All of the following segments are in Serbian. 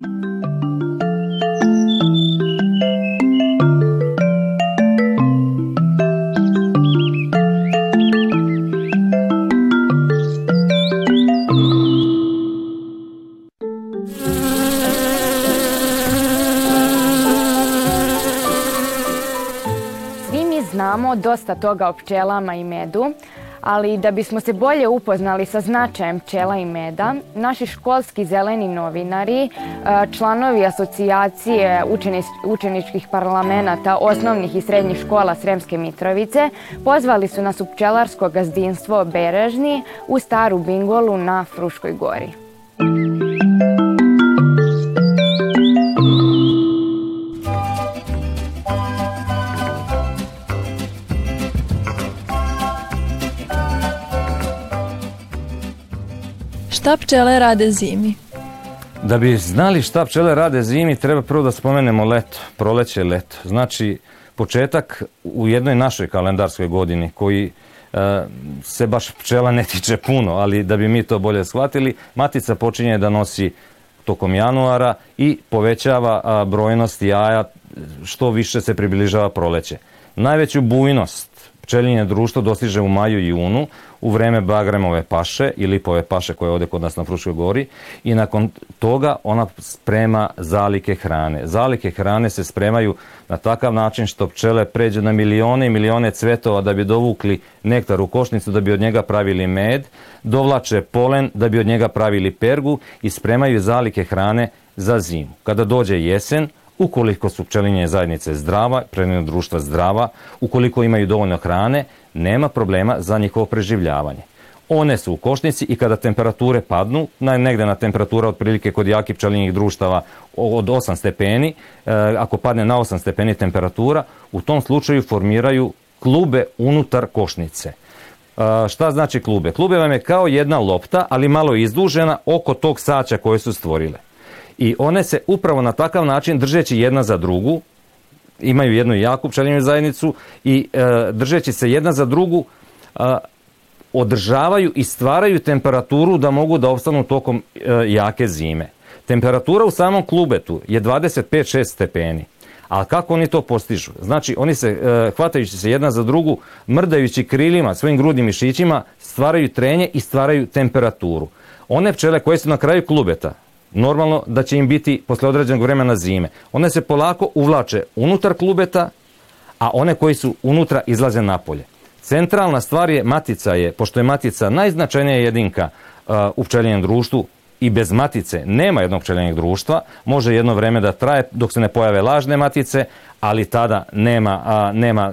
Svi mi znamo dosta toga o pčelama i medu, ali da bismo se bolje upoznali sa značajem pčela i meda, naši školski zeleni novinari, e, članovi asocijacije učeni, učeničkih parlamenta osnovnih i srednjih škola Sremske Mitrovice, pozvali su nas u pčelarsko gazdinstvo Berežni u Staru Bingolu na Fruškoj gori. Šta pčele rade zimi? Da bi znali šta pčele rade zimi, treba prvo da spomenemo leto, proleće i leto. Znači, početak u jednoj našoj kalendarskoj godini, koji e, se baš pčela ne tiče puno, ali da bi mi to bolje shvatili, matica počinje da nosi tokom januara i povećava brojnost jaja što više se približava proleće. Najveću bujnost Pčelinje društvo dostiže u maju i junu u vreme bagremove paše i lipove paše koje je ovde kod nas na Fruškoj gori i nakon toga ona sprema zalike hrane. Zalike hrane se spremaju na takav način što pčele pređu na milione i milione cvetova da bi dovukli nektar u košnicu da bi od njega pravili med, dovlače polen da bi od njega pravili pergu i spremaju zalike hrane za zimu. Kada dođe jesen, Ukoliko su pčelinje zajednice zdrava, prenijeno društva zdrava, ukoliko imaju dovoljno hrane, nema problema za njihovo preživljavanje. One su u košnici i kada temperature padnu, negde na temperatura otprilike kod jakih pčelinjih društava od 8 stepeni, e, ako padne na 8 stepeni temperatura, u tom slučaju formiraju klube unutar košnice. E, šta znači klube? Klube vam je kao jedna lopta, ali malo izdužena oko tog sača koje su stvorile. I one se upravo na takav način držeći jedna za drugu, imaju jednu jaku pčelinju zajednicu i e, držeći se jedna za drugu a, održavaju i stvaraju temperaturu da mogu da opstanu tokom e, jake zime. Temperatura u samom klubetu je 25-6 stepeni. A kako oni to postižu? Znači, oni se, e, hvatajući se jedna za drugu, mrdajući krilima, svojim grudnim mišićima, stvaraju trenje i stvaraju temperaturu. One pčele koje su na kraju klubeta, normalno da će im biti posle određenog vremena zime. One se polako uvlače unutar klubeta, a one koji su unutra izlaze napolje. Centralna stvar je matica je, pošto je matica najznačajnija jedinka uh, u pčelinjem društvu, i bez matice nema jednog pčelinjeg društva, može jedno vreme da traje dok se ne pojave lažne matice, ali tada nema, a, nema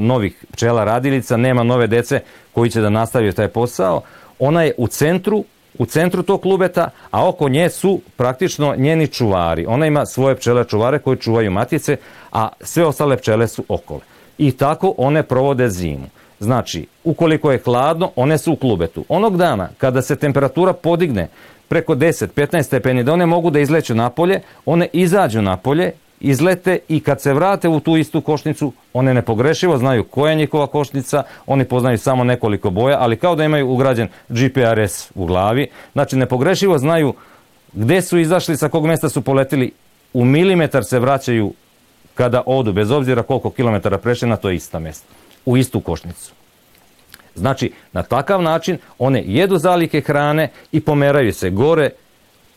novih pčela radilica, nema nove dece koji će da nastavljaju taj posao. Ona je u centru u centru tog klubeta, a oko nje su praktično njeni čuvari. Ona ima svoje pčele čuvare koji čuvaju matice, a sve ostale pčele su okole. I tako one provode zimu. Znači, ukoliko je hladno, one su u klubetu. Onog dana kada se temperatura podigne preko 10-15 stepeni, da one mogu da izleću napolje, one izađu napolje izlete i kad se vrate u tu istu košnicu, one nepogrešivo znaju koja je njihova košnica, oni poznaju samo nekoliko boja, ali kao da imaju ugrađen GPRS u glavi. Znači, nepogrešivo znaju gde su izašli, sa kog mesta su poletili, u milimetar se vraćaju kada odu, bez obzira koliko kilometara prešli na to ista mesta, u istu košnicu. Znači, na takav način one jedu zalike hrane i pomeraju se gore,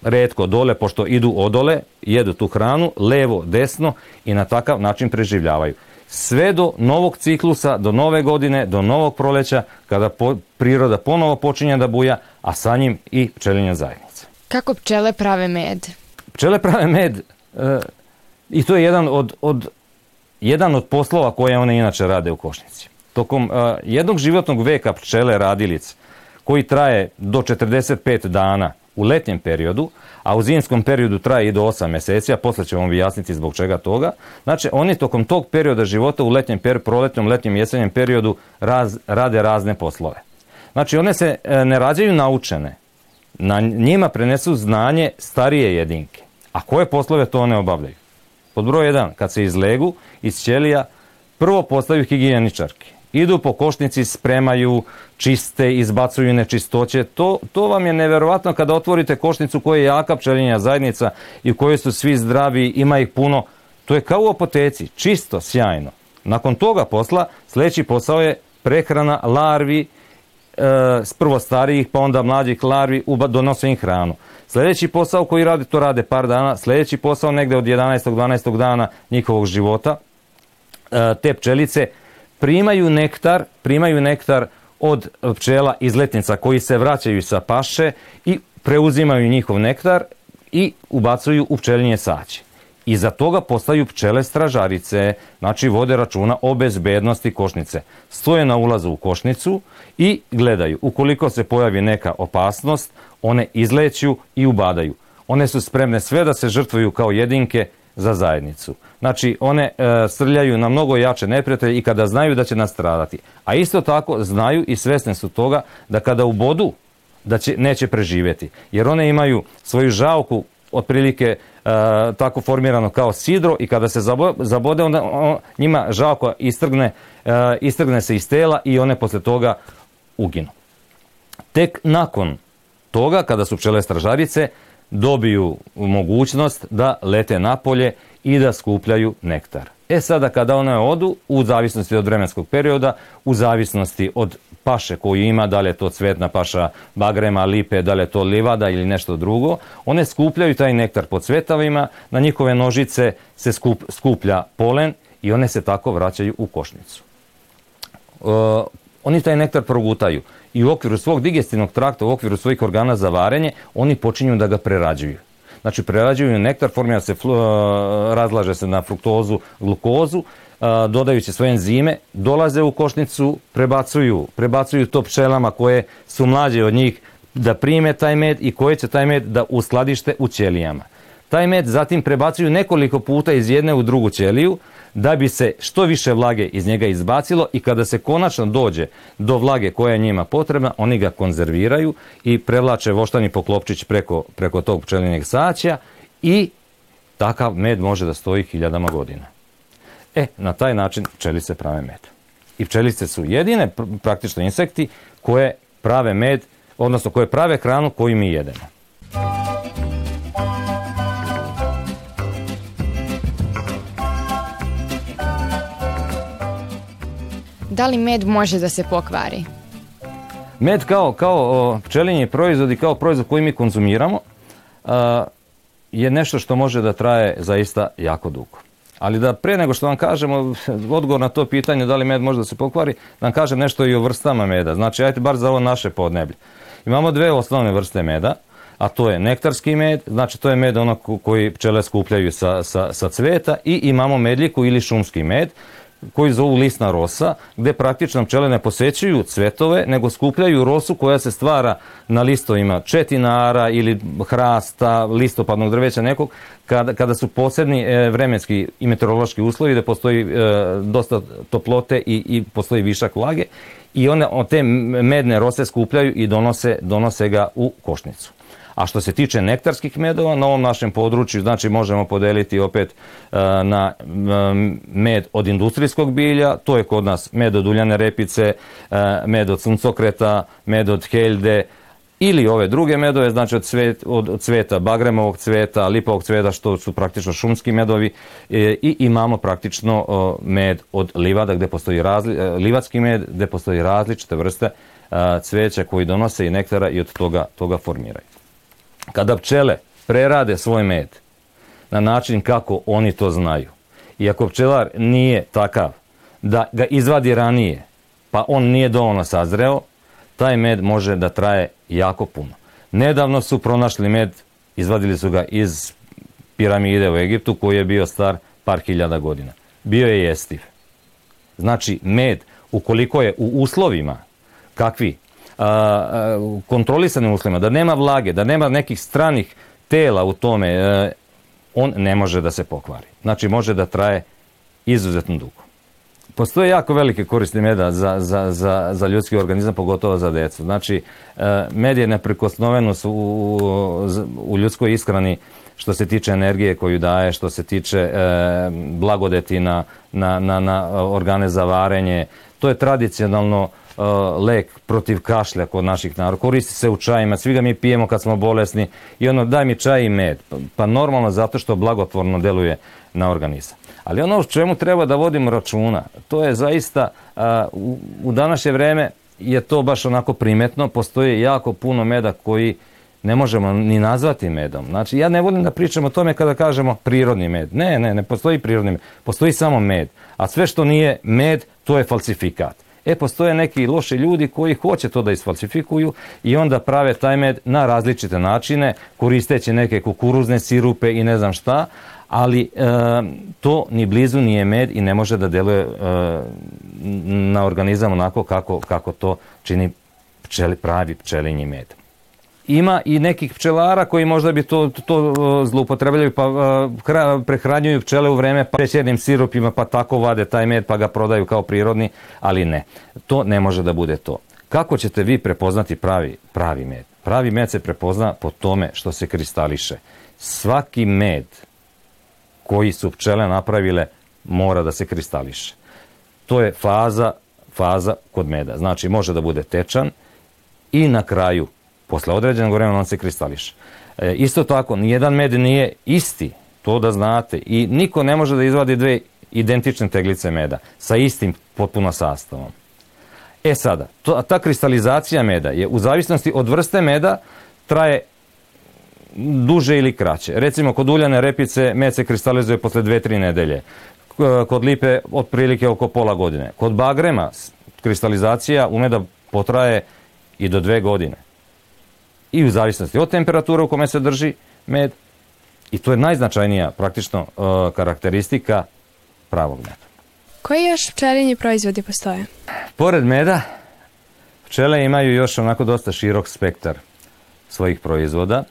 redko dole, pošto idu odole, jedu tu hranu, levo, desno i na takav način preživljavaju. Sve do novog ciklusa, do nove godine, do novog proleća, kada po, priroda ponovo počinje da buja, a sa njim i pčelinja zajednica. Kako pčele prave med? Pčele prave med e, i to je jedan od, od, jedan od poslova koje one inače rade u košnici. Tokom e, jednog životnog veka pčele radilice, koji traje do 45 dana – u letnjem periodu, a u zimskom periodu traje i do 8 meseci, a posle ćemo objasniti zbog čega toga. Znači, oni tokom tog perioda života u letnjem per, proletnom, letnjem jesenjem periodu raz, rade razne poslove. Znači, one se e, ne rađaju naučene. Na njima prenesu znanje starije jedinke. A koje poslove to one obavljaju? Pod broj 1, kad se izlegu iz ćelija, prvo postaju higijeničarke idu po košnici, spremaju, čiste, izbacuju nečistoće. To, to vam je neverovatno kada otvorite košnicu koja je jaka pčelinja zajednica i u kojoj su svi zdravi, ima ih puno. To je kao u apoteci, čisto, sjajno. Nakon toga posla, sledeći posao je prehrana larvi, e, prvo starijih pa onda mlađih larvi, donose im hranu. Sledeći posao koji rade, to rade par dana, sledeći posao negde od 11. 12. dana njihovog života, e, te pčelice primaju nektar, primaju nektar od pčela izletnica koji se vraćaju sa paše i preuzimaju njihov nektar i ubacuju u pčelinje saće. I za toga postaju pčele stražarice, znači vode računa o bezbednosti košnice. Stoje na ulazu u košnicu i gledaju. Ukoliko se pojavi neka opasnost, one izleću i ubadaju. One su spremne sve da se žrtvuju kao jedinke za zajednicu. Znači, one e, strljaju na mnogo jače neprijatelje i kada znaju da će nastradati. A isto tako znaju i svesne su toga da kada u bodu da će, neće preživjeti. Jer one imaju svoju žauku otprilike e, tako formirano kao sidro i kada se zabode onda on, njima žalko istrgne, e, istrgne se iz tela i one posle toga uginu. Tek nakon toga kada su pčele stražarice dobiju mogućnost da lete napolje i da skupljaju nektar. E sada kada one odu, u zavisnosti od vremenskog perioda, u zavisnosti od paše koju ima, da li je to cvetna paša bagrema, lipe, da li je to livada ili nešto drugo, one skupljaju taj nektar po cvetavima, na njihove nožice se skup, skuplja polen i one se tako vraćaju u košnicu. E, oni taj nektar progutaju i u okviru svog digestivnog trakta, u okviru svojih organa za varenje, oni počinju da ga prerađuju. Znači, prerađuju nektar, formira se, razlaže se na fruktozu, glukozu, dodajući svoje enzime, dolaze u košnicu, prebacuju, prebacuju to pčelama koje su mlađe od njih da prime taj med i koje će taj med da uskladište u ćelijama. Taj med zatim prebacuju nekoliko puta iz jedne u drugu ćeliju da bi se što više vlage iz njega izbacilo i kada se konačno dođe do vlage koja je njima potrebna, oni ga konzerviraju i prevlače voštani poklopčić preko, preko tog pčelinjeg saća i takav med može da stoji hiljadama godina. E, na taj način pčelice prave med. I pčelice su jedine praktično insekti koje prave med, odnosno koje prave hranu koju mi jedemo. Da li med može da se pokvari? Med kao, kao pčelinji proizvod i kao proizvod koji mi konzumiramo je nešto što može da traje zaista jako dugo. Ali da pre nego što vam kažemo odgovor na to pitanje da li med može da se pokvari, da vam kažem nešto i o vrstama meda. Znači, ajte bar za ovo naše podneblje. Imamo dve osnovne vrste meda, a to je nektarski med, znači to je med ono koji pčele skupljaju sa, sa, sa cveta i imamo medljiku ili šumski med, koji zovu lisna rosa, gde praktično pčele ne posećuju cvetove, nego skupljaju rosu koja se stvara na listovima četinara ili hrasta, listopadnog drveća nekog, kada, kada su posebni e, vremenski i meteorološki uslovi, gde postoji e, dosta toplote i, i postoji višak vlage i one te medne rose skupljaju i donose, donose ga u košnicu. A što se tiče nektarskih medova, na ovom našem području, znači možemo podeliti opet e, na e, med od industrijskog bilja, to je kod nas med od uljane repice, e, med od suncokreta, med od helde, ili ove druge medove, znači od, cvet, od cveta, bagremovog cveta, lipovog cveta, što su praktično šumski medovi e, i imamo praktično o, med od livada, gde postoji razli, livatski med, gde postoji različite vrste a, cveća koji donose i nektara i od toga, toga formiraju. Kada pčele prerade svoj med na način kako oni to znaju. I ako pčelar nije takav da ga izvadi ranije, pa on nije dovoljno sazreo, taj med može da traje jako puno. Nedavno su pronašli med, izvadili su ga iz piramide u Egiptu koji je bio star par hiljada godina. Bio je jestiv. Znači med, ukoliko je u uslovima kakvi kontrolisane muslima, da nema vlage, da nema nekih stranih tela u tome, e, on ne može da se pokvari. Znači, može da traje izuzetno dugo. Postoje jako velike koristi meda za, za, za, za ljudski organizam, pogotovo za decu. Znači, e, med je neprekosnoveno u, u, u ljudskoj ishrani što se tiče energije koju daje, što se tiče e, blagodeti na, na, na, na e, organe za varenje. To je tradicionalno Uh, lek protiv kašlja kod naših naroda. Koristi se u čajima, svi ga mi pijemo kad smo bolesni i ono daj mi čaj i med. Pa normalno zato što blagotvorno deluje na organizam. Ali ono u čemu treba da vodimo računa, to je zaista uh, u, u današnje vreme je to baš onako primetno, postoji jako puno meda koji ne možemo ni nazvati medom. Znači, ja ne volim da pričam o tome kada kažemo prirodni med. Ne, ne, ne postoji prirodni med. Postoji samo med. A sve što nije med, to je falsifikat. E, postoje neki loši ljudi koji hoće to da isfalsifikuju i onda prave taj med na različite načine, koristeći neke kukuruzne sirupe i ne znam šta, ali e, to ni blizu nije med i ne može da deluje e, na organizam onako kako, kako to čini pčeli, pravi pčelinji med ima i nekih pčelara koji možda bi to, to zloupotrebljaju pa kra, prehranjuju pčele u vreme pa šećernim siropima pa tako vade taj med pa ga prodaju kao prirodni, ali ne. To ne može da bude to. Kako ćete vi prepoznati pravi, pravi med? Pravi med se prepozna po tome što se kristališe. Svaki med koji su pčele napravile mora da se kristališe. To je faza, faza kod meda. Znači, može da bude tečan i na kraju Posle određenog vremena on se kristališe. E, isto tako, nijedan med nije isti, to da znate. I niko ne može da izvadi dve identične teglice meda sa istim potpuno sastavom. E sada, to, ta kristalizacija meda je u zavisnosti od vrste meda traje duže ili kraće. Recimo, kod uljane repice med se kristalizuje posle 2-3 nedelje. Kod lipe otprilike oko pola godine. Kod bagrema kristalizacija u umeda potraje i do dve godine i u zavisnosti od temperature u kome se drži med i to je najznačajnija praktično uh, karakteristika pravog meda. Koji još pčelinji proizvodi postoje? Pored meda, pčele imaju još onako dosta širok spektar svojih proizvoda.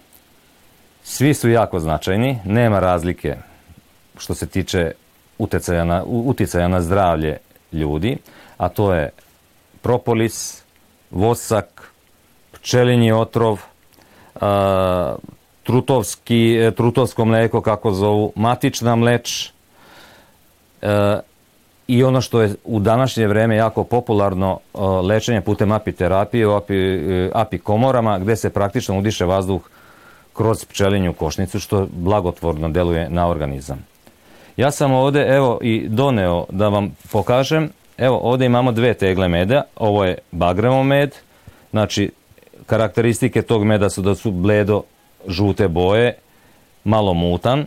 Svi su jako značajni, nema razlike što se tiče uticaja na, uticaja na zdravlje ljudi, a to je propolis, vosak, pčelinji otrov – a, trutovski, e, trutovsko mleko, kako zovu, matična mleč. E, I ono što je u današnje vreme jako popularno, e, lečenje putem apiterapije u e, api, apikomorama, gde se praktično udiše vazduh kroz pčelinju košnicu, što blagotvorno deluje na organizam. Ja sam ovde, evo, i doneo da vam pokažem. Evo, ovde imamo dve tegle meda. Ovo je bagrevo med, znači karakteristike tog meda su da su bledo žute boje, malo mutan,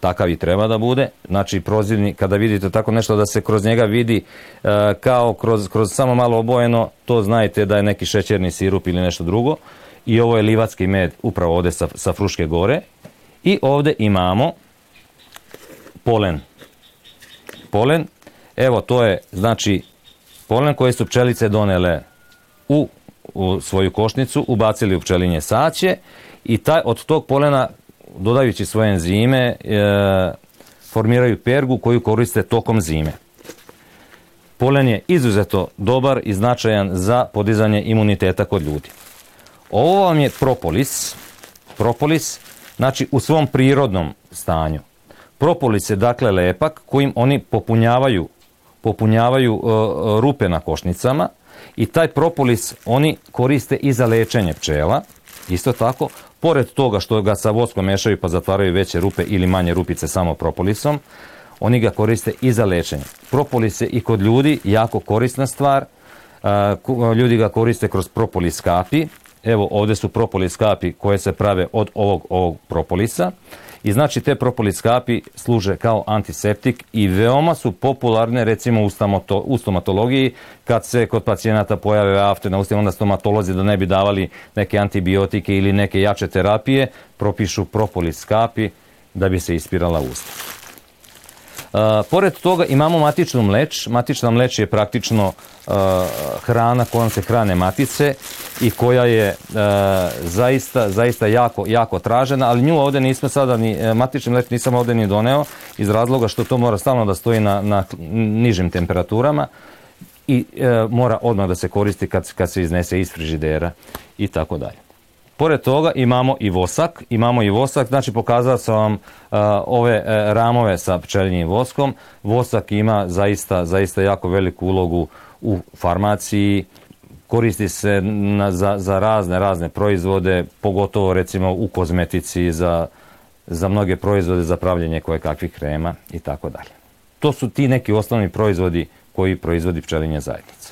takav i treba da bude. Znači, prozirni, kada vidite tako nešto da se kroz njega vidi e, kao kroz, kroz samo malo obojeno, to znajte da je neki šećerni sirup ili nešto drugo. I ovo je livatski med, upravo ovde sa, sa Fruške gore. I ovde imamo polen. Polen, evo to je znači polen koji su pčelice donele u u svoju košnicu, ubacili u pčelinje saće i taj, od tog polena, dodajući svoje enzime, e, formiraju pergu koju koriste tokom zime. Polen je izuzeto dobar i značajan za podizanje imuniteta kod ljudi. Ovo vam je propolis, propolis, znači u svom prirodnom stanju. Propolis je dakle lepak kojim oni popunjavaju, popunjavaju e, e rupe na košnicama – I taj propolis oni koriste i za lečenje pčela, isto tako, pored toga što ga sa voskom mešaju pa zatvaraju veće rupe ili manje rupice samo propolisom, oni ga koriste i za lečenje. Propolis je i kod ljudi jako korisna stvar, e, ljudi ga koriste kroz propolis kapi, evo ovde su propolis kapi koje se prave od ovog, ovog propolisa, I znači te propolis kapi služe kao antiseptik i veoma su popularne recimo u, stamoto, u stomatologiji kad se kod pacijenata pojave afte na ustima, onda stomatolozi da ne bi davali neke antibiotike ili neke jače terapije, propišu propolis kapi da bi se ispirala usta pored toga imamo matičnu mleč. Matična mleč je praktično hrana kojom se hrane matice i koja je zaista, zaista jako, jako tražena, ali nju ovde nismo sada ni, e, matični mleč nisam ovde ni doneo iz razloga što to mora stalno da stoji na, na nižim temperaturama i e, mora odmah da se koristi kad, kad se iznese iz frižidera i tako dalje. Pored toga imamo i vosak, imamo i vosak, znači pokazao sam vam a, ove a, e, ramove sa pčelinjim voskom. Vosak ima zaista, zaista jako veliku ulogu u farmaciji, koristi se na, za, za razne, razne proizvode, pogotovo recimo u kozmetici za, za mnoge proizvode za pravljenje koje kakvih krema i tako dalje. To su ti neki osnovni proizvodi koji proizvodi pčelinja zajednica.